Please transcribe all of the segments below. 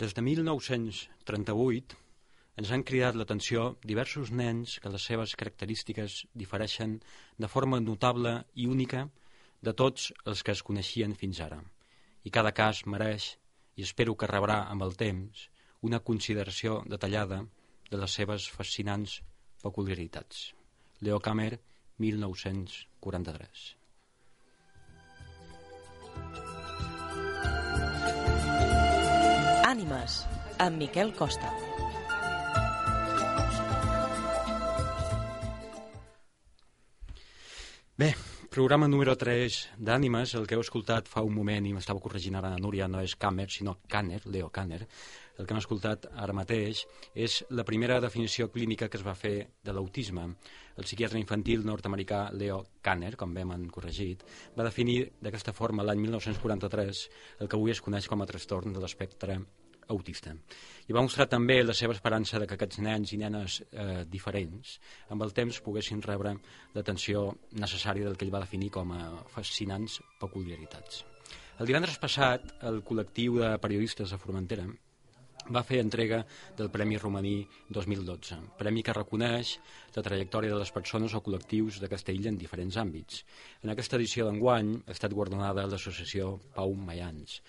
Des de 1938 ens han cridat l'atenció diversos nens que les seves característiques difereixen de forma notable i única de tots els que es coneixien fins ara. I cada cas mereix, i espero que rebrà amb el temps, una consideració detallada de les seves fascinants peculiaritats. Leo Kamer, 1943. Ànimes, amb Miquel Costa. Bé, programa número 3 d'Ànimes, el que heu escoltat fa un moment i m'estava corregint ara Núria, no és Kamer, sinó Kanner, Leo Kanner. El que hem escoltat ara mateix és la primera definició clínica que es va fer de l'autisme. El psiquiatre infantil nord-americà Leo Kanner, com bé m'han corregit, va definir d'aquesta forma l'any 1943 el que avui es coneix com a trastorn de l'espectre autista. I va mostrar també la seva esperança de que aquests nens i nenes eh, diferents amb el temps poguessin rebre l'atenció necessària del que ell va definir com a fascinants peculiaritats. El divendres passat, el col·lectiu de periodistes de Formentera va fer entrega del Premi Romaní 2012, premi que reconeix la trajectòria de les persones o col·lectius d'aquesta illa en diferents àmbits. En aquesta edició d'enguany ha estat guardonada l'associació Pau Mayans.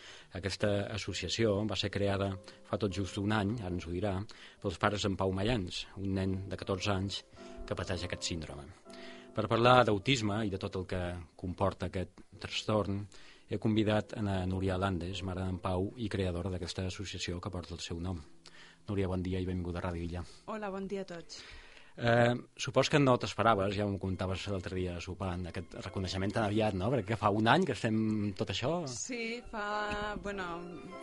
Aquesta associació va ser creada fa tot just un any, ara ens ho dirà, pels pares en Pau Mayans, un nen de 14 anys que pateix aquest síndrome. Per parlar d'autisme i de tot el que comporta aquest trastorn, he convidat a Núria Landes, mare d'en Pau i creadora d'aquesta associació que porta el seu nom. Núria, bon dia i benvinguda a Ràdio Illa. Hola, bon dia a tots. Eh, supos que no t'esperaves, ja m'ho contaves l'altre dia sopant, aquest reconeixement tan aviat, no? Perquè fa un any que estem tot això... Sí, fa... Bueno,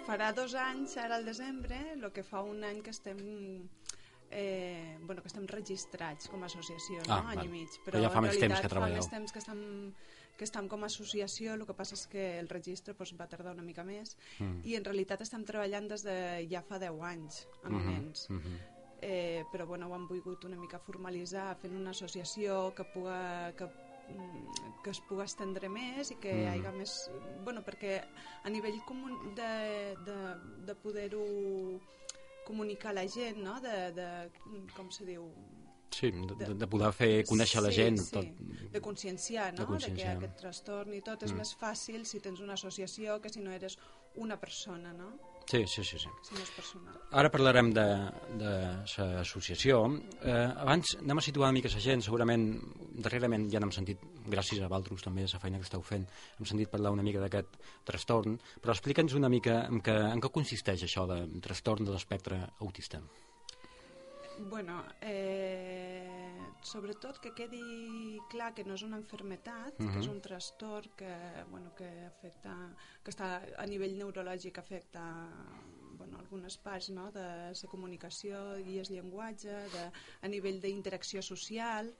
farà dos anys, ara al desembre, el que fa un any que estem eh, bueno, que estem registrats com a associació, no? Ah, any i mig. Però ja fa més temps que fa treballeu. més temps que estem, que estem com a associació, el que passa és que el registre doncs, va tardar una mica més Mm. i en realitat estem treballant des de ja fa 10 anys amb Mhm, nens. mhm. eh, però bueno, ho han volgut una mica formalitzar fent una associació que, puga, que, mm, que es pugui estendre més i que Mm. hi hagi més... Bueno, perquè a nivell comun de, de, de poder-ho comunicar a la gent, no? de, de, com se diu? Sí, de, de, de poder fer conèixer la Sí, gent. sí, Tot... de conscienciar, De no? De, conscienciar. que aquest trastorn i tot és Mm. més fàcil si tens una associació que si no eres una persona, no? Sí, sí, sí, sí. Si no és personal. Ara parlarem de, de l'associació. Eh, abans anem a situar una mica la gent. Segurament, darrerament ja n'hem sentit, gràcies a Valtros també, la feina que esteu fent, hem sentit parlar una mica d'aquest trastorn, però explica'ns una mica en què, en què consisteix això de trastorn de l'espectre autista. Bueno, eh, sobretot que quedi clar que no és una enfermetat, que és un trastorn que, bueno, que afecta, que està a nivell neurològic afecta bueno, algunes parts no? de la comunicació i el llenguatge, de, a nivell d'interacció social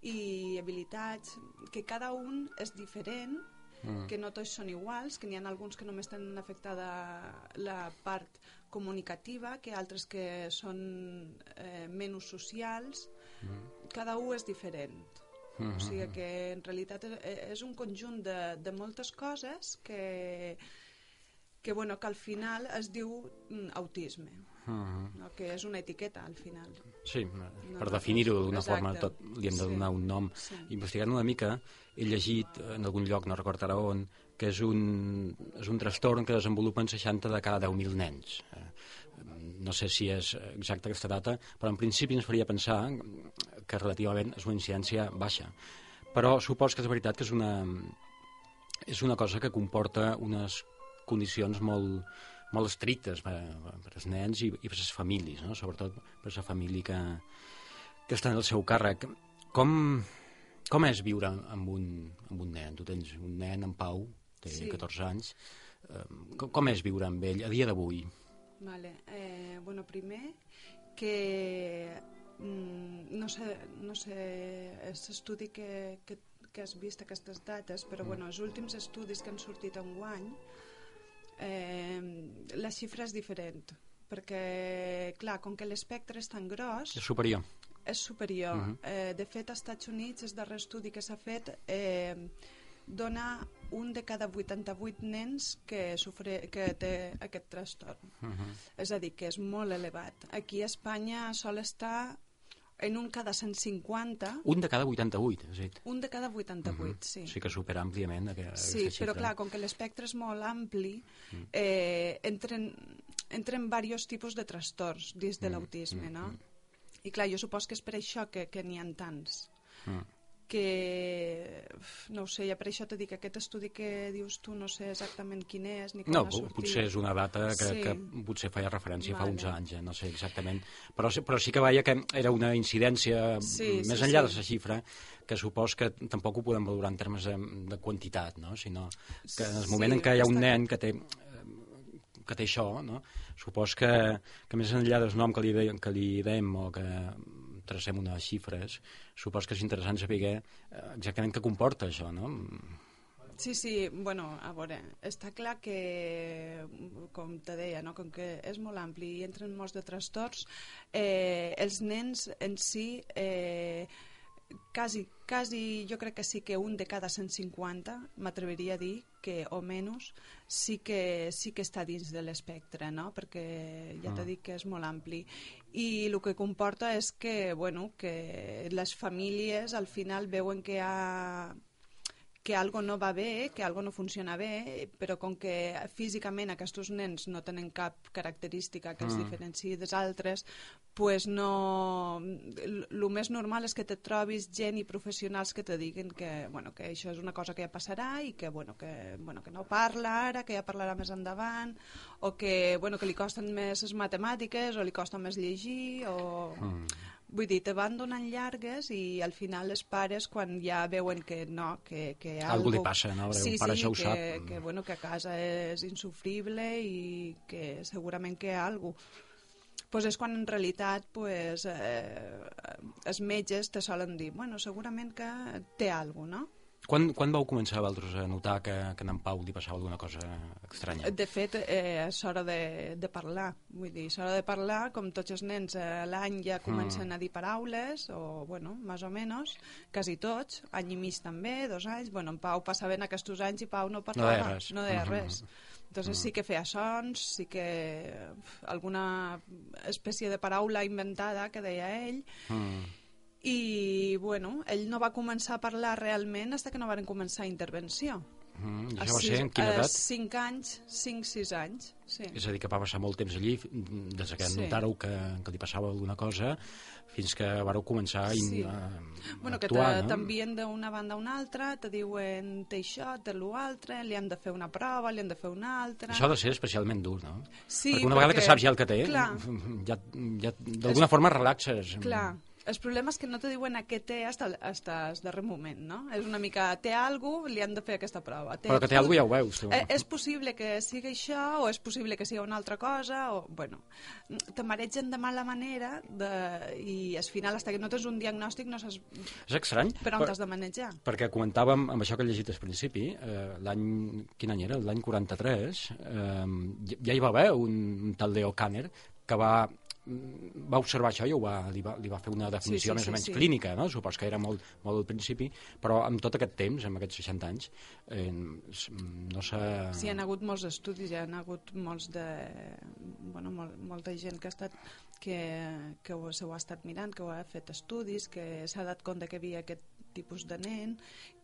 i habilitats, que cada un és diferent, Mm. que no tots són iguals, que n'hi ha alguns que només tenen afectada la part comunicativa, que altres que són eh, menys socials, cada un és diferent. Mm. O sigui que en realitat és, és un conjunt de, de moltes coses que, que, bueno, que al final es diu mm, autisme, Mm. no? que és una etiqueta al final. Sí, No, per no, definir-ho d'una exacte. forma, tot, li hem de Sí. donar un nom. Sí. Investigant una mica, he llegit en algun lloc, no recordo ara on, que és un, és un trastorn que desenvolupen 60 de cada 10.000 nens. Eh, No sé si és exacta aquesta data, però en principi ens faria pensar que relativament és una incidència baixa. Però supos que és veritat que és una, és una cosa que comporta unes condicions molt, molt estrictes per, per als nens i, i per les famílies, no? sobretot per la família que, que està en el seu càrrec. Com, com és viure amb un, amb un nen? Tu tens un nen en Pau, té Sí. 14 anys. Eh, com, com és viure amb ell a dia d'avui? Vale. Eh, bueno, primer que mm, no sé, no sé és estudi que, que, que has vist aquestes dates, però bueno, els últims estudis que han sortit en guany eh, la xifra és diferent perquè, clar, com que l'espectre és tan gros, És superior. és superior. Mhm. eh, de fet, als Estats Units, el darrer estudi que s'ha fet, eh, dona un de cada 88 nens que, sofre, que té aquest trastorn. Uh -huh. És a dir, que és molt elevat. Aquí a Espanya sol estar en un cada 150... Un de cada 88, has dit. Un de cada 88, uh -huh. sí. Sí que supera àmpliament aquesta Sí, xifra. però clar, com que l'espectre és molt ampli, mm. eh, entren, entren diversos tipus de trastorns dins de l'autisme, no? I clar, jo supos que és per això que, que n'hi ha tants. Mm. Que, no ho sé, ja per això t'he dit que aquest estudi que dius tu no sé exactament quin és ni quan No, ha sortit. potser és una data que, Sí. que potser feia referència fa Vale. uns anys, eh? no sé exactament. Però, sí- però sí que veia que era una incidència Sí, més sí, enllà sí. de la xifra, que supos que tampoc ho podem valorar en termes de, de quantitat, no? sinó que en el Sí, moment en què hi ha un nen que té eh, que té això, no? supos que, que més enllà del nom que li, de, que li dem o que tracem unes xifres, supos que és interessant saber eh, exactament què comporta això, no? Sí, sí, bueno, a veure, està clar que, com te deia, no? com que és molt ampli i entren molts de trastorns, eh, els nens en si, eh, quasi, quasi, jo crec que sí que un de cada 150, m'atreviria a dir, que o menys, sí que, sí que està dins de l'espectre, no? perquè ja Ah. t'he dit que és molt ampli. I el que comporta és que, bueno, que les famílies al final veuen que hi ha que algo no va bé, que algo no funciona bé, però com que físicament aquests nens no tenen cap característica que els Mm. diferenciï dels altres, pues no... El més normal és que te trobis gent i professionals que te diguin que, bueno, que això és una cosa que ja passarà i que, bueno, que, bueno, que no parla ara, que ja parlarà més endavant, o que, bueno, que li costen més les matemàtiques, o li costa més llegir, o... Mm. Vull dir, te van donant llargues i al final els pares, quan ja veuen que no, que, que Algú li passa, no? Perquè Sí, un pare sí, això ho que, sap. que, bueno, que a casa és insufrible i que segurament que hi ha alguna pues és quan en realitat pues, eh, els metges te solen dir bueno, segurament que té alguna no? Quan, quan vau començar vosaltres a notar que, que a en Pau li passava alguna cosa estranya? De fet, eh, és hora de, de parlar. Vull dir, és hora de parlar, com tots els nens a l'any ja comencen Mm. a dir paraules, o, bueno, més o menys, quasi tots, any i mig també, dos anys. Bueno, en Pau passaven aquests anys i Pau no parlava. deia res. No deia Mhm. res. Entonces sí que feia sons, sí que alguna espècie de paraula inventada que deia ell, Mm. I, bueno, ell no va començar a parlar realment fins que no van començar intervenció. Mm. I A això va sis- ser en quina a edat? cinc anys, 5-6 anys, sí. És a dir, que va passar molt temps allí, des que Sí. notàreu que, que li passava alguna cosa, fins que vareu començar a, Sí. a, Bueno, a que actuar, no? t'envien d'una banda a una altra, te diuen té això, té l'altre, li han de fer una prova, li han de fer una altra... Això ha de ser especialment dur, no? Sí, perquè una vegada que perquè- saps ja el que té, clar. ja, ja d'alguna forma relaxes. Clar, el problema és que no te diuen a què té hasta, hasta el darrer moment, no? És una mica, té algú, li han de fer aquesta prova. Però que té algú ja ho veus, tu. Eh, és possible que sigui això, o és possible que sigui una altra cosa, o, bueno, te maregen de mala manera de, i al final, fins que no tens un diagnòstic, no saps És estrany, per on t'has de manejar. perquè comentàvem amb això que he llegit al principi, eh, l'any, quin any era? L'any 43, eh, ja- ja hi va haver un, un tal Leo Kanner que va va observar això i ho va, li, va, li va fer una definició sí, més sí, o menys sí. clínica, no? supos que era molt, molt al principi, però amb tot aquest temps, amb aquests 60 anys, eh, no s'ha... Sí, hi ha hagut molts estudis, hi ha hagut molts de... Bueno, molt, molta gent que ha estat que, que ho, se ho ha estat mirant, que ho ha fet estudis, que s'ha dat compte que havia aquest tipus de nen,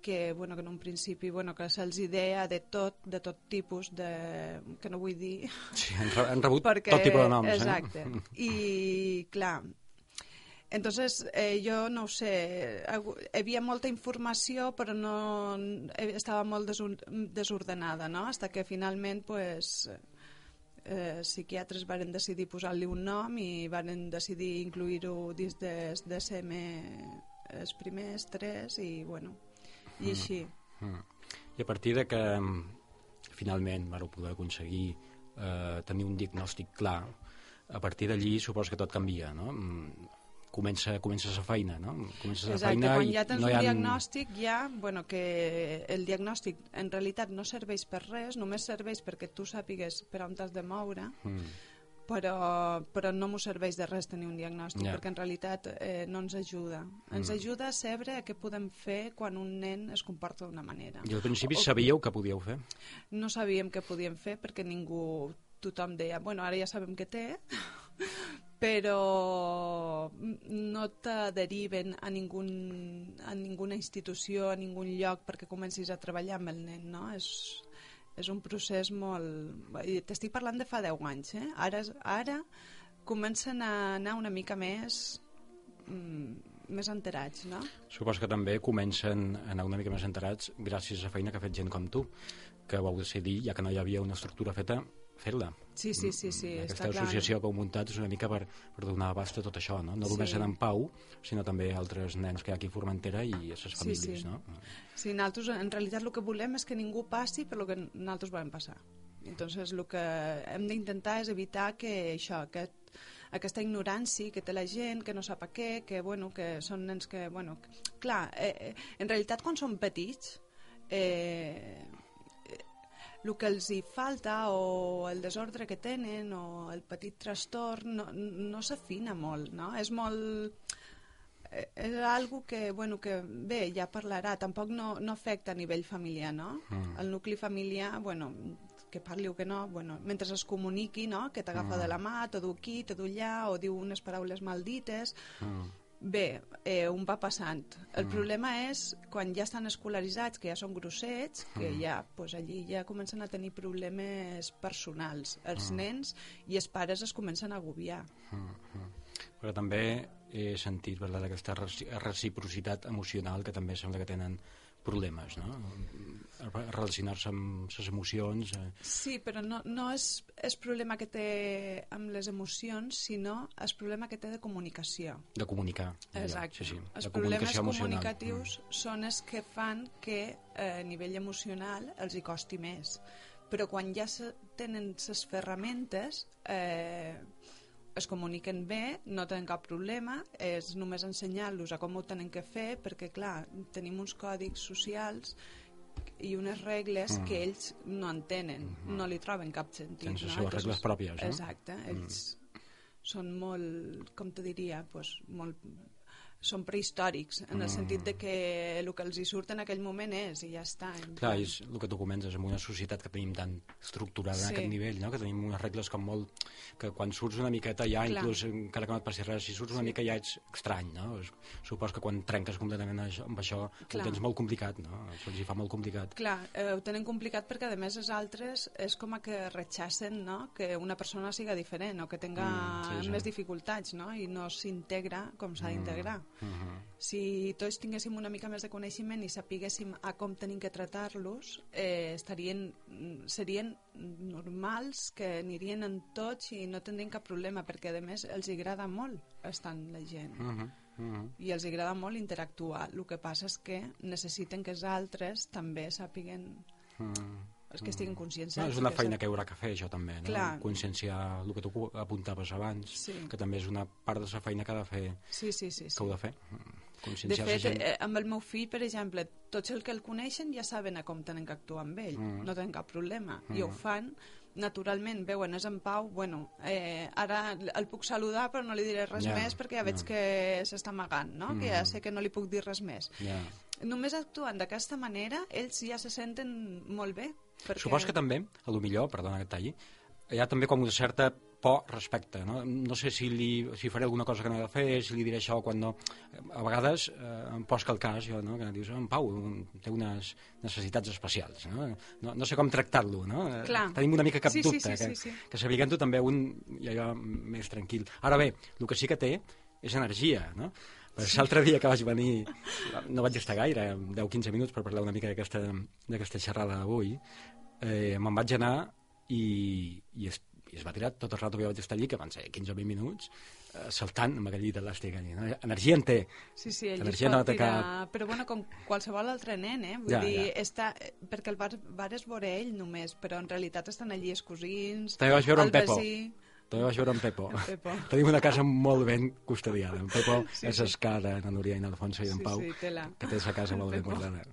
que, bueno, que en un principi bueno, que se'ls idea de tot, de tot tipus, de, que no vull dir... Sí, han, re- han rebut perquè, tot tipus de noms. Exacte. Eh? I, clar, entonces eh, jo no ho sé, hi havia molta informació però no eh, estava molt desordenada, no? Hasta que finalment pues, eh, psiquiatres varen decidir posar-li un nom i varen decidir incluir-ho dins des DSM els primers tres i bueno, i així. Mm. I a partir de que mm, finalment vareu poder aconseguir eh, tenir un diagnòstic clar, a partir d'allí supos que tot canvia, no? Mm, Comença, comences a feina, no? Comences a Exacte, feina quan ja tens no un hi ha... diagnòstic ja, bueno, que el diagnòstic en realitat no serveix per res, només serveix perquè tu sàpigues per on t'has de moure, Mm. Però, però no m'ho serveix de res tenir un diagnòstic, Ja. perquè en realitat eh, no ens ajuda. Ens Mm. ajuda a saber què podem fer quan un nen es comporta d'una manera. I al principi O- sabíeu que podíeu fer? No sabíem què podíem fer perquè ningú, tothom deia, bueno, ara ja sabem què té, però no te deriven a, ningun, a ninguna institució, a ningun lloc perquè comencis a treballar amb el nen, no? És, és un procés molt... T'estic parlant de fa 10 anys, eh? Ara, ara comencen a anar una mica més mm, més enterats, no? Suposo que també comencen a anar una mica més enterats gràcies a feina que ha fet gent com tu, que vau decidir, ja que no hi havia una estructura feta, fer-la. Sí, sí, sí, sí, Aquesta està clar. associació que heu muntat és una mica per, per donar abast a tot això, no? No Sí. només en Pau, sinó també altres nens que hi ha aquí a Formentera i a les Sí, famílies, sí. no? Sí, nosaltres en realitat el que volem és que ningú passi per lo que nosaltres volem passar. Entonces el que hem d'intentar és evitar que això, aquest, aquesta ignorància que té la gent, que no sap a què, que, bueno, que són nens que... Bueno, que, clar, eh, eh, en realitat quan són petits eh, el que els hi falta o el desordre que tenen o el petit trastorn no, no s'afina molt, no? És molt eh, és algo que, bueno, que bé, ja parlarà, tampoc no, no afecta a nivell familiar, no? Mm. El nucli familiar, bueno, que parli o que no, bueno, mentre es comuniqui, no? Que t'agafa Mm. de la mà, te du aquí, te du allà, o diu unes paraules maldites, Mm. Bé, eh, un va passant. El Mm. problema és quan ja estan escolaritzats, que ja són grossets, que Mm. ja, pues, allí ja comencen a tenir problemes personals. Els Mm. nens i els pares es comencen a agobiar. Mm, mm. Però també he sentit parlar d'aquesta reci- reciprocitat emocional que també sembla que tenen problemes, no? Relacionar-se amb les emocions... Eh, Sí, però no, no és el problema que té amb les emocions, sinó el problema que té de comunicació. de comunicar. Exacte. Sí, sí. Els problemes comunicatius són els que fan que eh, a nivell emocional els hi costi més. Però quan ja se tenen les ferramentes, eh, es comuniquen bé, no tenen cap problema, és només ensenyar-los a com ho tenen que fer, perquè, clar, tenim uns còdics socials i unes regles Mm. que ells no entenen, Mhm. no li troben cap sentit. Tens les no? seves regles pròpies, no? Exacte, ells són molt, com te diria, pues, molt, són prehistòrics, en el Mm. sentit de que el que els hi surt en aquell moment és, i ja està. Clar, és el que tu comentes, en una societat que tenim tan estructurada sí. En aquest nivell, no? que tenim unes regles com molt... que quan surts una miqueta ja, Clar. inclús encara que no et passi res, si surts una Sí. mica ja ets estrany, no? Supos que quan trenques completament això, amb això Clar. ho tens molt complicat, no? Se'ls hi fa molt complicat. Clar, eh, ho tenen complicat perquè a més els altres és com a que rechacen no? que una persona siga diferent o que tenga Mm, sí, sí. més dificultats no? i no s'integra com s'ha d'integrar. -hmm. Si tots tinguéssim una mica més de coneixement i sapiguéssim a com tenim que tratar-los, eh, estarien, serien normals, que anirien en tots i no tindrien cap problema, perquè a més els agrada molt estar amb la gent Mm -hmm. Mm -hmm. i els agrada molt interactuar. El que passa és que necessiten que els altres també sàpiguen és que estiguin conscients. No, és una que feina que haurà que fer, això també, no? Clar. Conscienciar el que tu apuntaves abans, Sí. que també és una part de la feina que ha de fer, Sí, sí, sí. que sí. heu de fer. De fet, gent. eh, amb el meu fill, per exemple, tots els que el coneixen ja saben a com tenen que actuar amb ell, Mm. no tenen cap problema, Mm. i ho fan naturalment, veuen, és en Pau, bueno, eh, ara el puc saludar però no li diré res Ja, més perquè ja veig ja. que s'està amagant, no? que ja Mm. sé que no li puc dir res més. Ja. Només actuant d'aquesta manera, ells ja se senten molt bé. Perquè... Supos que també, a lo millor, perdona que et talli, hi ha també com una certa por respecte, no? No sé si, li, si faré alguna cosa que no he de fer, si li diré això quan no... A vegades eh, em posca el cas, jo, no? que dius, en Pau té unes necessitats especials, no? No, no sé com tractar-lo, no? Eh, Clar. Tenim una mica cap Sí, sí, dubte, sí, que, sí, sí. que sabiguem-ho també un, i allò més tranquil. Ara bé, el que sí que té és energia, no? Sí. L'altre dia que vaig venir, no vaig estar gaire, 10-15 minuts per parlar una mica d'aquesta xerrada d'avui, eh, me'n vaig anar i, i, es, i es va tirar tot el rato que jo vaig estar allí, que van ser 15 o 20 minuts, eh, saltant amb aquell llit elàstic allí. No? Energia en té. Sí, sí, ell es L'energia pot no tirar... Però bueno, com qualsevol altre nen, eh? Vull Ja, dir, ja. està... perquè el bar, bar és veure ell només, però en realitat estan allí els cosins, També vaig veure el Pepo. vecí... També vaig veure en Pepo. En Pepo. Tenim una casa molt ben custodiada. En Pepo Sí, és sí. escada, en Núria i en Alfonso i en Sí, Pau, sí, que té la casa molt ben guardada.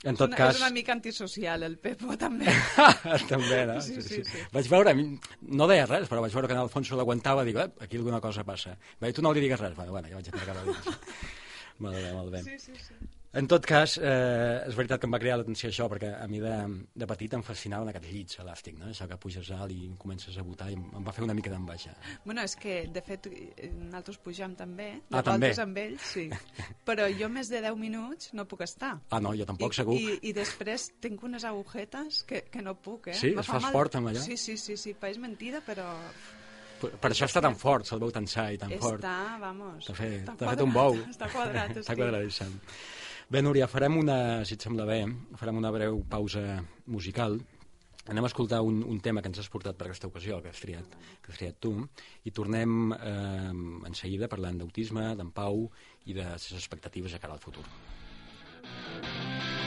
En tot és una, cas... És una mica antisocial, el Pepo, també. també, no? Sí, sí, sí. Vaig veure, no deia res, però vaig veure que en Alfonso l'aguantava, dic, eh, aquí alguna cosa passa. Va dir, tu no li digues res. Bueno, bueno, ja vaig encarregar de dir Molt bé, molt bé. Sí, sí, sí. En tot cas, eh, és veritat que em va crear l'atenció això, perquè a mi de, de petit em fascinaven aquests llits elàstics, no? això que puges alt i comences a botar, i em va fer una mica d'enveja. Bueno, és que, de fet, nosaltres pugem també, de Ah, també? amb ells, sí. Però jo més de 10 minuts no puc estar. Ah, no, jo tampoc, I, segur. I, I després tinc unes agujetes que, que no puc, eh? Sí? Es fa fas mal. fort amb allò? Sí, sí, sí, sí, pareix mentida, però Per, per això està tan fort, se'l veu tan sa i tan fort. està, vamos... T'ha fet, està fet un bou. Està quadrat, Està quadradíssim. Bé, Núria, farem una, si et sembla bé, farem una breu pausa musical. Anem a escoltar un, un tema que ens has portat per aquesta ocasió, que has triat, que has triat tu, i tornem eh, en seguida parlant d'autisme, d'en Pau i de les expectatives a cara al futur. I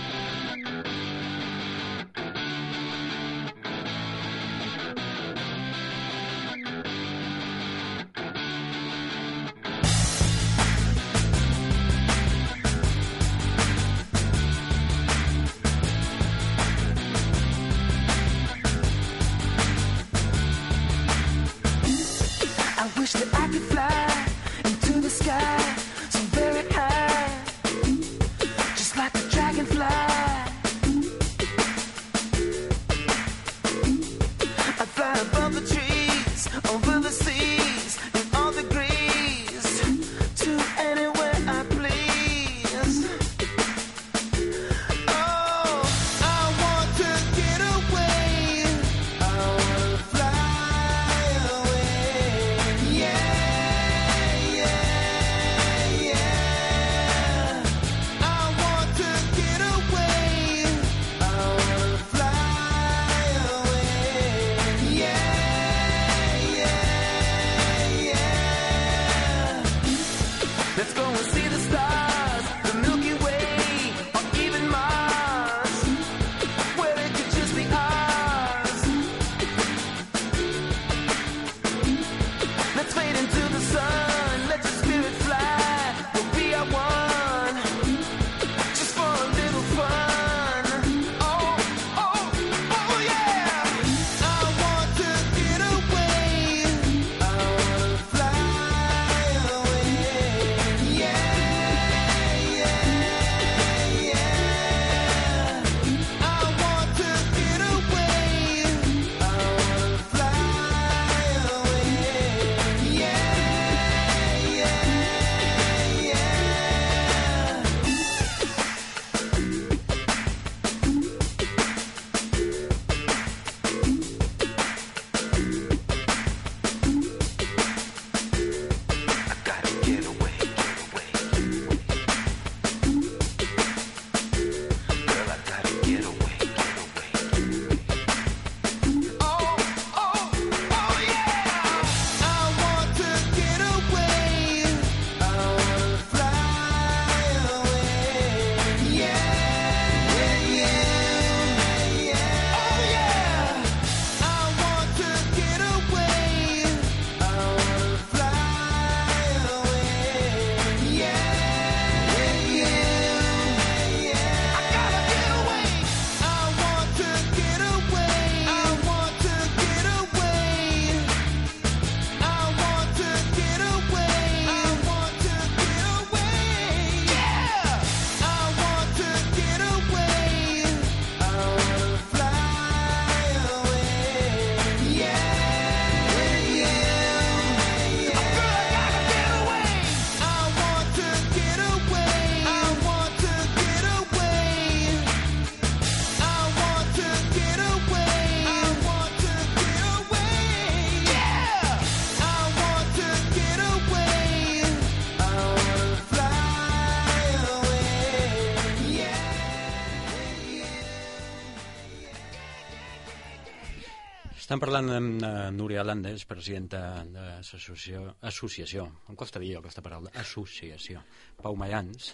parlant amb uh, Núria Landes, presidenta de l'associació... Associació, em costa dir aquesta paraula, associació, Pau Mayans.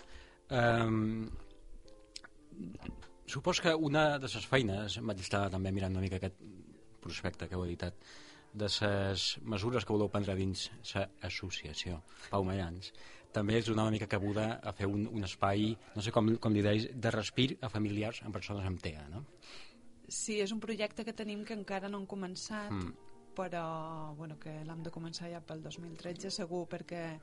Um, supos que una de les feines, vaig estar també mirant una mica aquest prospecte que heu editat, de les mesures que voleu prendre dins l'associació Pau Mayans, també és una mica cabuda a fer un, un espai, no sé com, com li deis, de respir a familiars amb persones amb TEA, no? Sí, és un projecte que tenim que encara no hem començat, Mm. però bueno, que l'hem de començar ja pel 2013 segur, perquè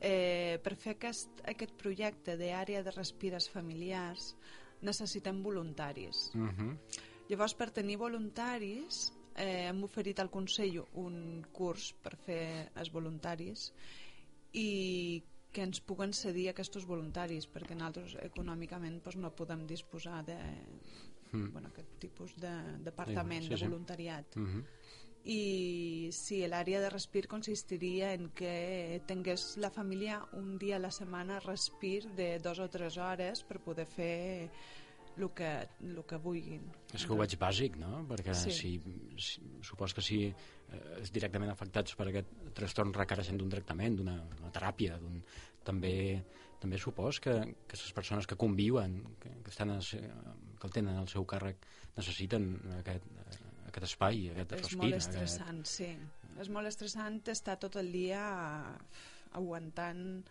eh, per fer aquest, aquest projecte d'àrea de respires familiars necessitem voluntaris. Uh -huh. Llavors, per tenir voluntaris, eh, hem oferit al Consell un curs per fer els voluntaris i que ens puguen cedir aquests voluntaris, perquè nosaltres econòmicament doncs, no podem disposar de Mm. bueno, aquest tipus de departament Sí, de sí. voluntariat. Uh -huh. I sí, l'àrea de respir consistiria en que tingués la família un dia a la setmana respir de dos o tres hores per poder fer el que, el que vulguin. És que ho veig bàsic, no? Perquè Sí. si, si, supos que si eh, directament afectats per aquest trastorn requereixen d'un tractament, d'una una teràpia, d'un també també supos que, que les persones que conviuen, que, que, estan a, que el tenen al seu càrrec, necessiten aquest, aquest espai, aquest És respir. molt estressant, sí. És molt estressant estar tot el dia aguantant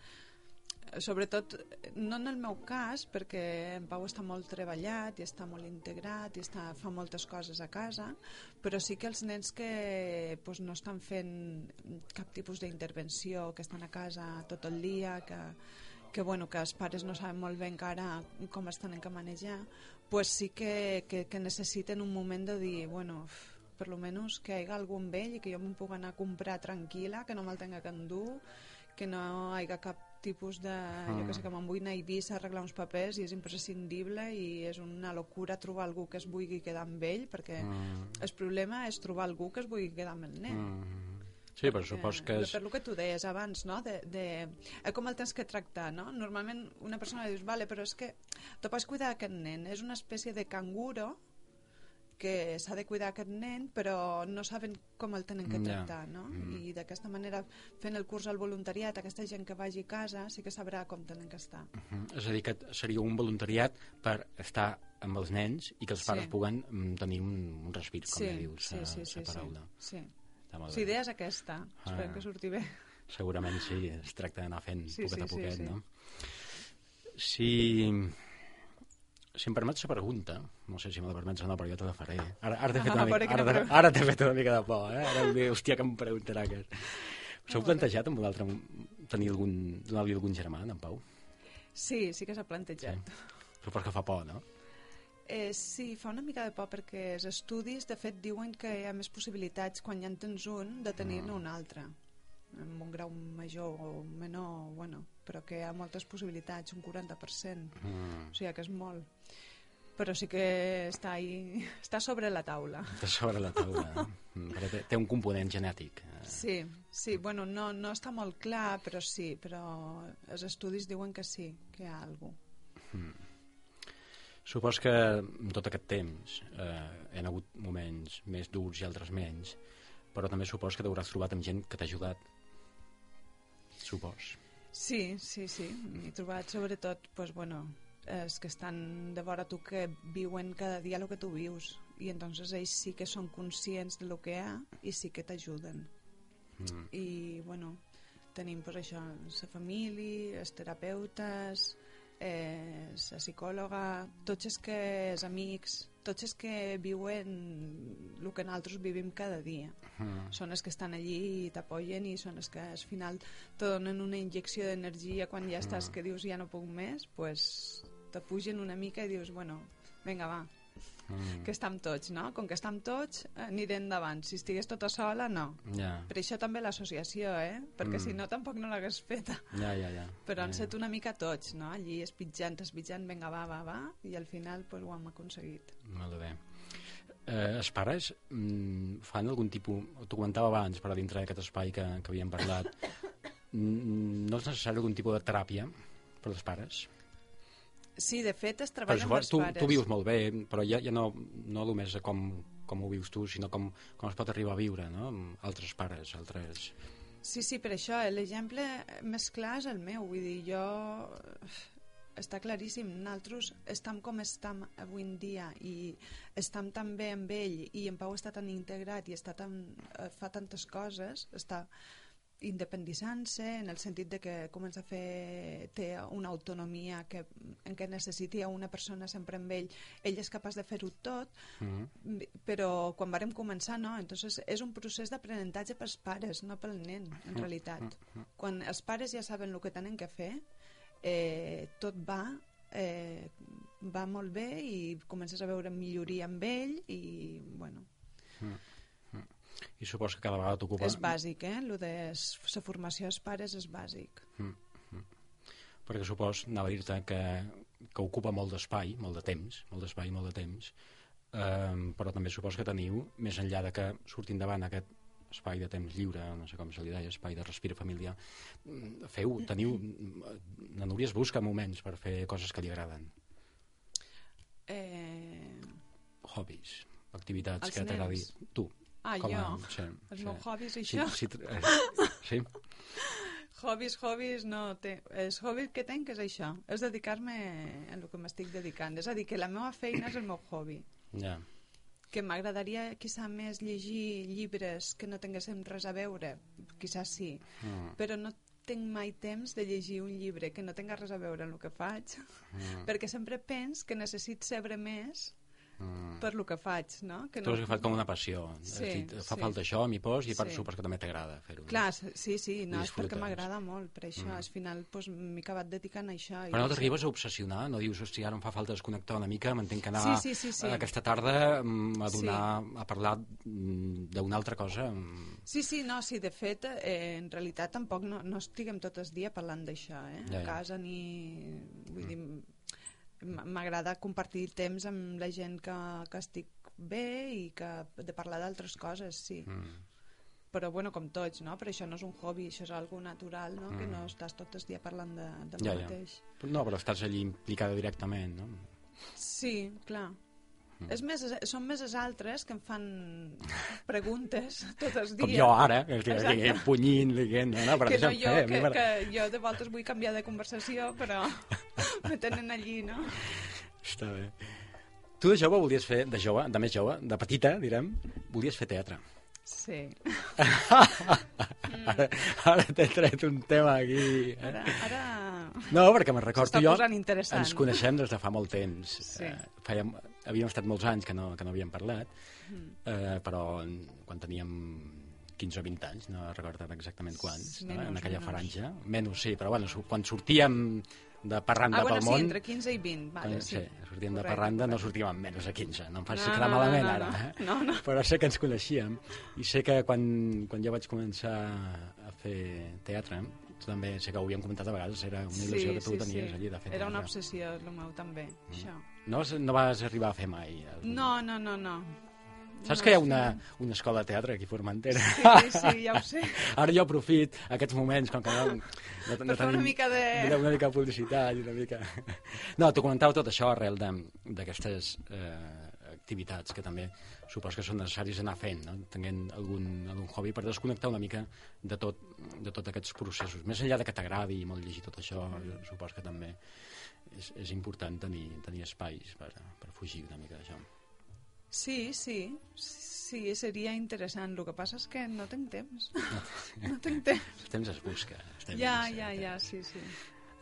sobretot, no en el meu cas, perquè en Pau està molt treballat i està molt integrat i està, fa moltes coses a casa, però sí que els nens que pues, no estan fent cap tipus d'intervenció, que estan a casa tot el dia, que, que, bueno, que els pares no saben molt bé encara com es tenen que manejar, pues sí que, que, que necessiten un moment de dir, bueno, per lo menos que hi hagi amb ell i que jo me'n pugui anar a comprar tranquil·la, que no me'l tenga que endur, que no hi hagi cap tipus de... Jo que sé, que me'n vull anar a Eivissa a arreglar uns papers i és imprescindible i és una locura trobar algú que es vulgui quedar amb ell perquè Mm. el problema és trobar algú que es vulgui quedar amb el nen. Mm. Sí, però supos que és... Per lo que tu deies abans, no? De, de, eh, com el tens que tractar, no? Normalment una persona dius, vale, però és que tu pots cuidar aquest nen, és una espècie de canguro que s'ha de cuidar aquest nen, però no saben com el tenen que tractar, no? Mm. I d'aquesta manera, fent el curs al voluntariat, aquesta gent que vagi a casa sí que sabrà com tenen que estar. Mhm. És a dir, que seria un voluntariat per estar amb els nens i que els pares Sí. puguen mm, tenir un, un respir, com sí, ja dius, sí, la, sí, la sí, paraula. sí, sí. La bé. idea és aquesta. Esperem Ah. que surti bé. Segurament sí, es tracta d'anar fent Sí, poquet sí, a sí, poquet, sí. no? Si, si em permets la pregunta, no sé si me la permets o no, però jo te la faré. Ara, ara t'he fet, Ah, una a veure mica, ara, ara t'he fet una mica de por, eh? Ara em diu, hòstia, que em preguntarà aquest. S'heu veure. plantejat amb un altre, tenir algun, donar-li algun germà, en Pau? Sí, sí que s'ha plantejat. Supos que fa por, no? Eh, sí, fa una mica de por perquè els estudis, de fet, diuen que hi ha més possibilitats quan ja en tens un de tenir-ne Ah. un altre amb un grau major o menor, bueno, però que hi ha moltes possibilitats, un 40%, Mm. o sigui que és molt. Però sí que està ahí, està sobre la taula. Està sobre la taula. Mm, perquè té, té un component genètic. eh? Sí, sí, bueno, no, no està molt clar, però sí, però els estudis diuen que sí, que hi ha alguna Supos que en tot aquest temps eh, hi ha hagut moments més durs i altres menys, però també supos que t'hauràs trobat amb gent que t'ha ajudat. Supos. Sí, sí, sí. M'he trobat sobretot, pues, bueno, els que estan de vora tu que viuen cada dia el que tu vius i entonces ells sí que són conscients de lo que hi ha i sí que t'ajuden. Mm. I, bueno, tenim pues, això, la família, els terapeutes, eh, la psicòloga, tots els que els amics, tots els que viuen el que nosaltres vivim cada dia. Mm. són els que estan allí i t'apoyen i són els que al final te donen una injecció d'energia quan ja estàs que dius ja no puc més pues te pugen una mica i dius bueno, vinga va, Mm. que estem tots no? com que estem tots eh, aniré endavant si estigués tota sola no Ja, per això també l'associació eh? perquè Mm. si no tampoc no l'hagués feta ja, ja. ja. però han ja. set una mica tots no? allí espitjant, espitjant, vinga va, va, va i al final pues, ho hem aconseguit Molt bé. Eh, els pares mm, fan algun tipus... T'ho comentava abans, però dintre d'aquest espai que, que havíem parlat. mm, no és necessari algun tipus de teràpia per als pares? Sí, de fet es treballa amb supos, els tu, pares tu vius molt bé, però ja, ja no, no només com, com ho vius tu, sinó com, com es pot arribar a viure, no? Amb altres pares, altres... Sí, sí, per això eh, l'exemple més clar és el meu, vull dir, jo està claríssim, nosaltres estem com estem avui en dia i estem tan bé amb ell i en Pau està tan integrat i està tan, eh, fa tantes coses està, independitzant-se en el sentit de que comença a fer té una autonomia que, en què necessiti a una persona sempre amb ell. Ell és capaç de fer-ho tot Mm. però quan vàrem començar no, entonces és un procés d'aprenentatge pels pares no pel nen, Mm, en realitat. Quan els pares ja saben el que tenen que fer eh, tot va eh, va molt bé i comences a veure milloria amb ell i bueno, I suposo que cada vegada t'ocupa... és bàsic eh? lo de la formació als pares és bàsic. Perquè supos, anava a dir-te que, que ocupa molt d'espai, molt de temps, molt d'espai, molt de temps, eh, però també supos que teniu, més enllà de que surtin davant aquest espai de temps lliure, no sé com se li deia, espai de respir familiar, mm, feu, teniu... La Núria es busca moments per fer coses que li agraden, eh, hobbies, activitats Els que t'agradi... Tu, ah, com a... jo, Sí, els sí. meus hobbies i Sí, això sí, tr- eh, sí, Hobbies, hobbies, no té. Els hobbies que tenc és això, és dedicar-me en el que m'estic dedicant. És a dir, que la meva feina és el meu hobby. ja. Que m'agradaria, quizà, més llegir llibres que no tinguéssim res a veure. Quizà sí. Mm. Però no tinc mai temps de llegir un llibre que no tinga res a veure amb el que faig, Mm. perquè sempre pens que necessit saber més Mm. per lo que faig, no? Que Tu has agafat com una passió. Sí, dit, fa sí. falta això, m'hi pos, i per Sí. supos que també t'agrada fer-ho. Clar, sí, sí, no, és perquè m'agrada molt, per això, Mm. al final pues, m'he acabat dedicant a això. Però no sí. t'arribes a obsessionar? No dius, hosti, ara em fa falta desconnectar una mica, m'entenc que anar Sí, sí, sí, sí. aquesta tarda mm, a donar, a parlar mm, d'una altra cosa. mm, Sí, sí, no, sí, de fet, eh, en realitat tampoc no, no estiguem tot el dia parlant d'això, eh? Ja, ja. A casa ni... Vull dir, m- m'agrada compartir temps amb la gent que, que estic bé i que de parlar d'altres coses, sí. Mm. Però, bueno, com tots, no? Però això no és un hobby, això és algo natural, no? Que no estàs tot el dia parlant de, Mm. Ja, ja. mateix. No, però estàs allí implicada directament, no? Sí, clar. Mm. És més, són més els altres que em fan preguntes tot els dies. Com jo ara, que estic aquí punyint, dient, no, no, però que no jo, fer, que, que jo de voltes vull canviar de conversació, però me tenen allí, no? Està bé. Tu de jove volies fer, de jove, de més jove, de petita, direm, volies fer teatre. Sí. Ara, ara t'he tret un tema aquí. Eh? Ara, ara... No, perquè me'n recordo jo... Ens coneixem des de fa molt temps. Sí. Eh, fèiem, havíem estat molts anys que no, que no havíem parlat, Mm. eh, però quan teníem 15 o 20 anys, no recordo exactament quants, no? Menys, en aquella menys. franja. Menys, sí, però bueno, quan sortíem de parranda Ah, bueno, pel sí, món... entre 15 i 20, vale, quan- sí. sortíem de Correcte, parranda, no correcte. sortíem amb menys de 15, no em facis No, quedar no, no, malament no, ara. no. Eh? No, no. Però sé que ens coneixíem i sé que quan, quan jo vaig començar a fer teatre, tu també sé que ho havíem comentat a vegades, era una il·lusió que tu tenies allí de fer Era una obsessió, el meu també, això. No, no vas arribar a fer mai? No, no, no, no. Saps que hi ha una, una escola de teatre aquí a Formentera? Sí, sí, ja ho sé. Ara jo aprofit aquests moments, com que no, no, no fer una mica de... Una mica de publicitat i una mica... No, t'ho comentava tot això arrel d'aquestes eh, activitats que també supos que són necessaris anar fent, no? tenint algun, algun hobby per desconnectar una mica de tot, de tots aquests processos. Més enllà de que t'agradi molt llegir tot això, supos que també és, és important tenir, tenir espais per, per fugir una mica d'això. Sí, sí, sí, seria interessant. El que passa és que no tinc temps. No tinc temps. El temps es busca. temps Ja, ja, ja, sí, sí.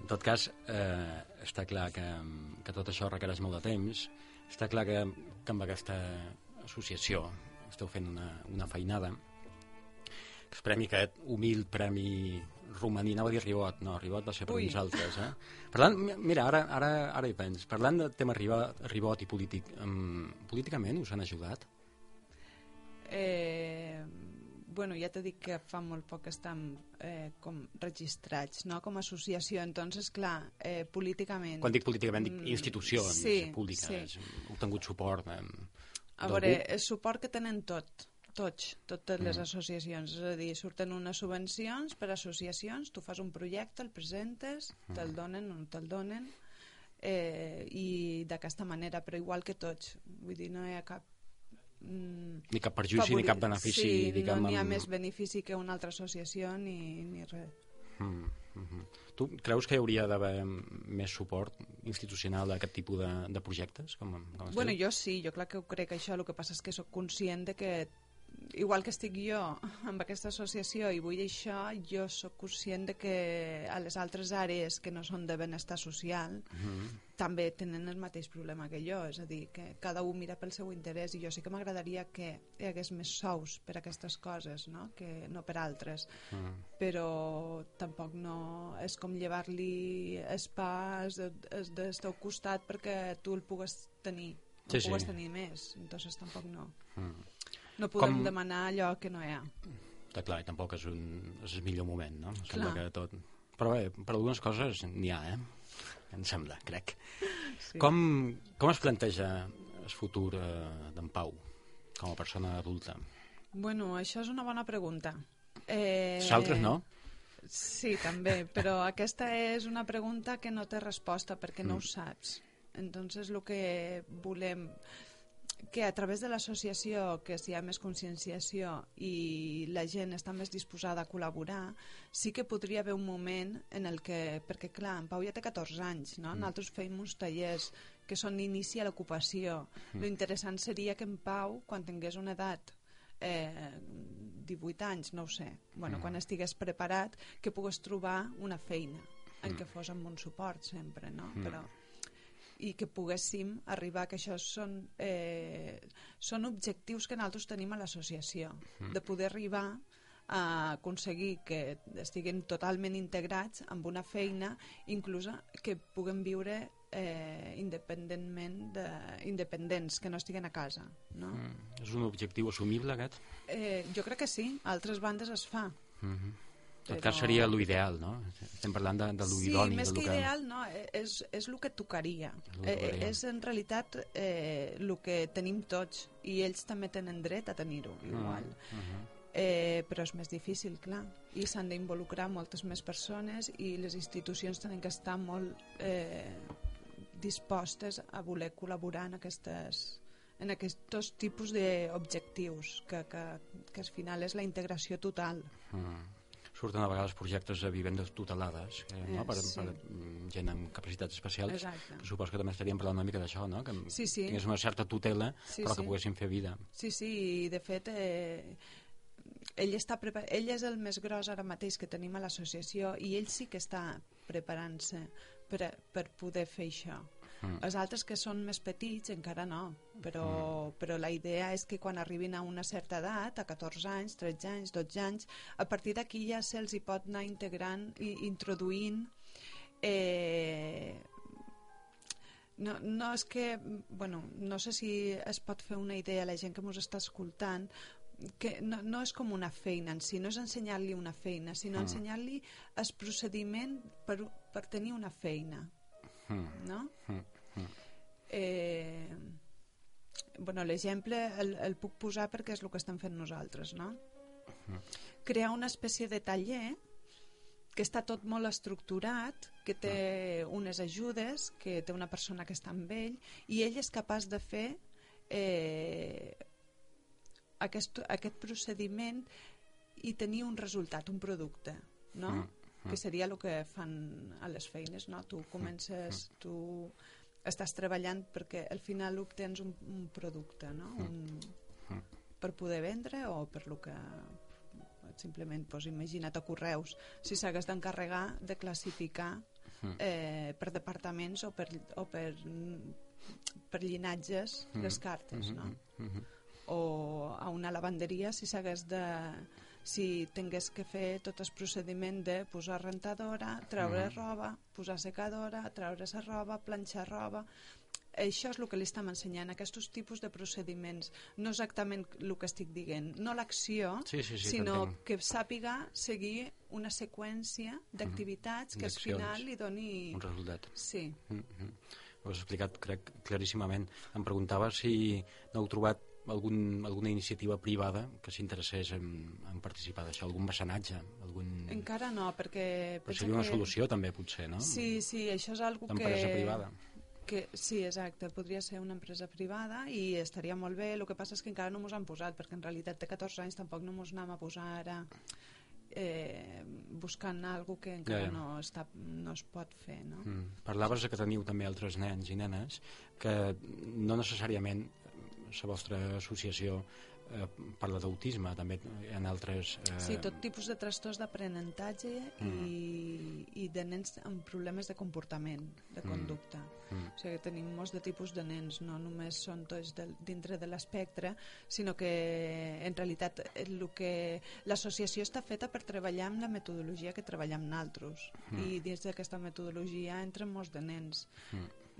En tot cas, eh, està clar que, que tot això requereix molt de temps. Està clar que, que amb aquesta associació esteu fent una, una feinada. El premi aquest, humil premi romaní, anava a dir Ribot, no, Ribot va ser per Ui. uns altres, eh? Parlant, mi- mira, ara, ara, ara hi pens, parlant del tema Ribot, Ribot i polític, um, políticament us han ajudat? Eh, bueno, ja t'he dit que fa molt poc que estem eh, com registrats, no? Com a associació, entonces, clar, eh, políticament... Quan dic políticament, dic Mm, institucions sí, públiques, sí. heu tingut suport eh, A veure, el suport que tenen tot, tots, totes les Mm. associacions. És a dir, surten unes subvencions per associacions, tu fas un projecte, el presentes, Mm. te'l donen o no te'l donen, eh, i d'aquesta manera, però igual que tots. Vull dir, no hi ha cap... Mm, Ni cap perjudici ni favori- cap benefici, sí, diguem, no n'hi ha amb- més benefici que una altra associació ni, ni res. Mm, mm Tu creus que hi hauria d'haver més suport institucional d'aquest tipus de, de projectes? Com, com? Bueno, jo sí, jo clar que ho crec això, el que passa és que sóc conscient de que igual que estic jo amb aquesta associació i vull això, jo sóc conscient de que a les altres àrees que no són de benestar social també tenen el mateix problema que jo, és a dir, que cada un mira pel seu interès i jo sí que m'agradaria que hi hagués més sous per a aquestes coses, no? que no per altres, però tampoc no és com llevar-li el pa es de- del teu costat perquè tu el pugues tenir, Sí, el sí. pugues tenir més, entonces tampoc no. Mm. No podem Com- demanar allò que no hi ha. Està clar, i tampoc és, un, és el millor moment, no? Clar. Sembla que tot... Però bé, per algunes coses n'hi ha, eh? Em sembla, crec. Sí. Com, com es planteja el futur eh, d'en Pau com a persona adulta? Bueno, això és una bona pregunta. Eh... Els altres no? Sí, també, però aquesta és una pregunta que no té resposta perquè no ho saps. Entonces, el que volem que a través de l'associació que si hi ha més conscienciació i la gent està més disposada a col·laborar, sí que podria haver un moment en el que, perquè clar, en Pau ja té 14 anys, no? Nosaltres feim uns tallers que són inici a l'ocupació. Lo interessant seria que en Pau, quan tingués una edat eh, 18 anys, no ho sé, bueno, quan estigués preparat, que pogués trobar una feina en què fos amb un suport sempre, no? Però i que poguéssim arribar, que això són, eh, són objectius que nosaltres tenim a l'associació, de poder arribar a aconseguir que estiguin totalment integrats amb una feina, inclús que puguem viure eh, independentment de, independents, que no estiguen a casa. No? Mm. És un objectiu assumible, aquest? Eh, jo crec que sí, a altres bandes es fa. Mm -hmm. En tot cas seria l'ideal, no? Estem parlant de, de Sí, l'idoni. més de que lo ideal, no, eh, és, és el que tocaria. Que Eh, és en realitat eh, el que tenim tots i ells també tenen dret a tenir-ho igual. Mm Eh, però és més difícil, clar, i s'han d'involucrar moltes més persones i les institucions tenen que estar molt eh, dispostes a voler col·laborar en aquestes en aquests tipus d'objectius que, que, que al final és la integració total Mm. Surten a vegades projectes de vivendes tutelades que, no? Eh, per, sí. per gent amb capacitats especials Exacte. que suposo que també estaríem parlant una mica d'això no? que Sí, sí. tingués una certa tutela Sí, però que sí. poguessin fer vida Sí, sí, i de fet eh, ell, està prepa- ell és el més gros ara mateix que tenim a l'associació i ell sí que està preparant-se per, a- per poder fer això. Mm. Els altres que són més petits encara no, però, Mm. però la idea és que quan arribin a una certa edat, a 14 anys, 13 anys, 12 anys, a partir d'aquí ja se'ls hi pot anar integrant i introduint eh, no, no és que, bueno, no sé si es pot fer una idea a la gent que ens està escoltant, que no, no és com una feina en si, no és ensenyar-li una feina, sinó Mm. ensenyar-li el procediment per, per tenir una feina. No? Eh, bueno, l'exemple el, el puc posar perquè és el que estem fent nosaltres, no? Crear una espècie de taller que està tot molt estructurat, que té unes ajudes, que té una persona que està amb ell, i ell és capaç de fer eh, aquest, aquest procediment i tenir un resultat, un producte, no? Mm, Que seria el que fan a les feines, no? Tu comences, tu estàs treballant perquè al final obtens un, un producte, no? Un, per poder vendre o per lo que simplement pues, imagina't a correus si s'hagués d'encarregar de classificar eh, per departaments o per, o per, per llinatges les cartes no? Mhm. o a una lavanderia si s'hagués de si tingués que fer tot el procediment de posar rentadora, treure roba, posar secadora, treure la roba, planxar roba... Això és el que li estem ensenyant, aquests tipus de procediments. No exactament el que estic dient, no l'acció, Sí, sí, sí, sinó que sàpiga seguir una seqüència d'activitats que al final li doni... un resultat Sí. Mm -hmm. Ho has explicat, crec, claríssimament. Em preguntava si no heu trobat algun, alguna iniciativa privada que s'interessés en, en participar d'això, algun mecenatge, algun... Encara no, perquè... Però seria una que- solució també, potser, no? Sí, sí, això és algo que... D'empresa privada. Que, sí, exacte, podria ser una empresa privada i estaria molt bé, el que passa és que encara no mos han posat, perquè en realitat té 14 anys tampoc no mos anem a posar ara eh, buscant algo que encara Ja, ja. No, està, no es pot fer, no? Mm. Parlaves que teniu també altres nens i nenes que no necessàriament la vostra associació eh, parla d'autisme, també ha altres... Eh, Sí, tot tipus de trastorns d'aprenentatge i, i de nens amb problemes de comportament, de conducta. Mm. O sigui, tenim molts de tipus de nens, no només són tots del, dintre de l'espectre, sinó que en realitat el que l'associació està feta per treballar amb la metodologia que treballem nosaltres i dins d'aquesta metodologia entren molts de nens.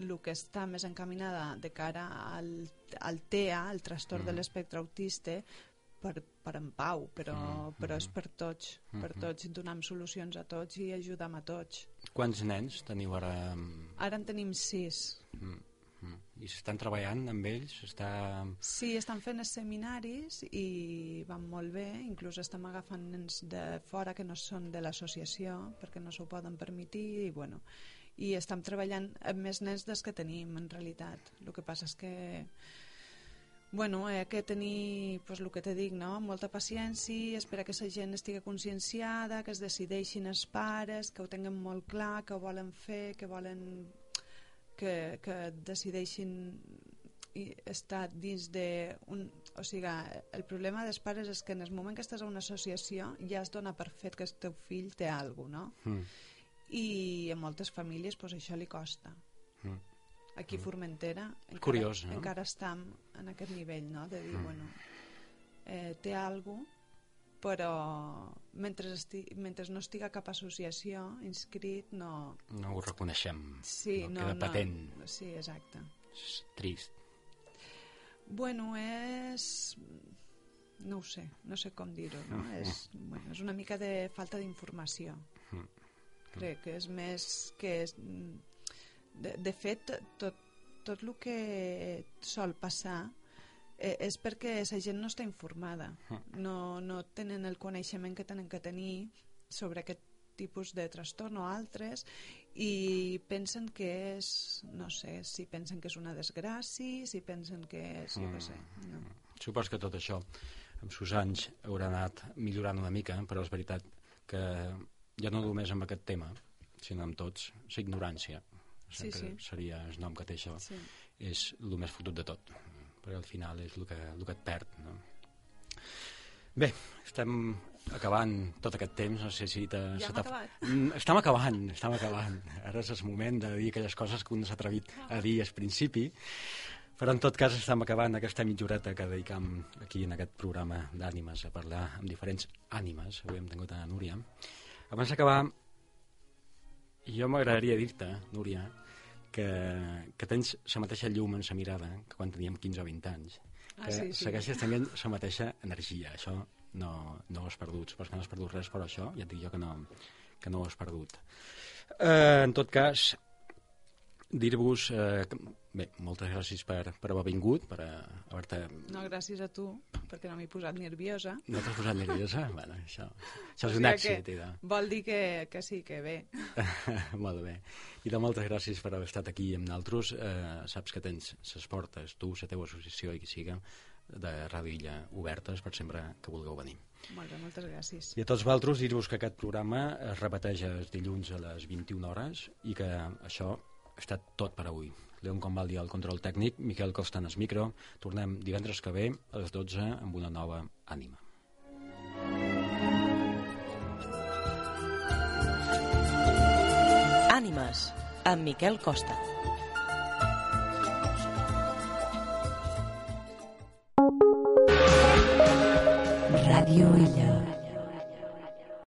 El que està més encaminada de cara al, al TEA, el trastorn de l'espectre autista, per, per en pau, però, però és per tots, per tots, i donem solucions a tots i ajudem a tots. Quants nens teniu ara? mm, Ara en tenim sis. mm, mm, I s'estan treballant amb ells? Està... Sí, estan fent els seminaris i van molt bé, inclús estem agafant nens de fora que no són de l'associació perquè no s'ho poden permetir i bueno, i estem treballant amb més nens dels que tenim en realitat. El que passa és que Bueno, ha que tenir, pues, el que te dic, no? molta paciència, esperar que la gent estigui conscienciada, que es decideixin els pares, que ho tinguin molt clar, que ho volen fer, que volen que, que decideixin i estar dins de... Un, o sigui, el problema dels pares és que en el moment que estàs a una associació ja es dona per fet que el teu fill té alguna cosa, no? Mm, I a moltes famílies pues, això li costa. mm. Aquí a Formentera encara, Curiós, no? encara estem en aquest nivell, no? De dir, bueno, eh, té alguna però mentre, esti mentre no estiga cap associació inscrit no... No ho reconeixem. Sí, no, no, queda no, patent. Sí, exacte. És trist. Bueno, és... No ho sé, no sé com dir-ho, no? És, bueno, és una mica de falta d'informació. Crec que és més que... És, de, de fet, tot, tot el que sol passar eh, és perquè la gent no està informada. No, no tenen el coneixement que tenen que tenir sobre aquest tipus de trastorn o altres i pensen que és, no sé, si pensen que és una desgràcia, si pensen que és, jo què sé, no. Supos que tot això, amb sus anys, haurà anat millorant una mica, però és veritat que ja no només amb aquest tema, sinó amb tots, la ignorància, Sí, sí. seria el nom que té això, Sí. és el més fotut de tot, perquè al final és el que, el que et perd, no? Bé, estem acabant tot aquest temps, no sé si... Te, Ja hem acabat? Mm, Estem acabant, estem acabant. Ara és el moment de dir aquelles coses que un s'ha atrevit a dir al principi, però en tot cas estem acabant aquesta mitja horeta que dedicam aquí en aquest programa d'ànimes a parlar amb diferents ànimes. Avui hem tingut a Núria. Abans d'acabar, jo m'agradaria dir-te, Núria, que, que tens la mateixa llum en la mirada que quan teníem 15 o 20 anys. Ah, que sí, sí. segueixes tenint la mateixa energia. Això no, no ho has perdut. Suposo que no has perdut res, però això ja et dic jo que no, que no ho has perdut. Eh, en tot cas, dir-vos... Eh, bé, moltes gràcies per, per haver vingut, per haver-te... No, gràcies a tu, perquè no m'he posat nerviosa. No t'has posat nerviosa? bueno, això, això és O un sigui èxit. que. Vol dir que, que sí, que bé. Molt bé. I de moltes gràcies per haver estat aquí amb nosaltres. Eh, saps que tens les portes, tu, la teva associació i qui siga, de Ràdio Illa obertes per sempre que vulgueu venir. Molt bé, moltes gràcies. I a tots vosaltres dir-vos que aquest programa es repeteix els dilluns a les 21 hores i que això ha estat tot per avui. Leon Convaldi al control tècnic, Miquel Costa en el micro. Tornem divendres que ve a les 12 amb una nova ànima. Ànimes, amb Miquel Costa. Radio Illa.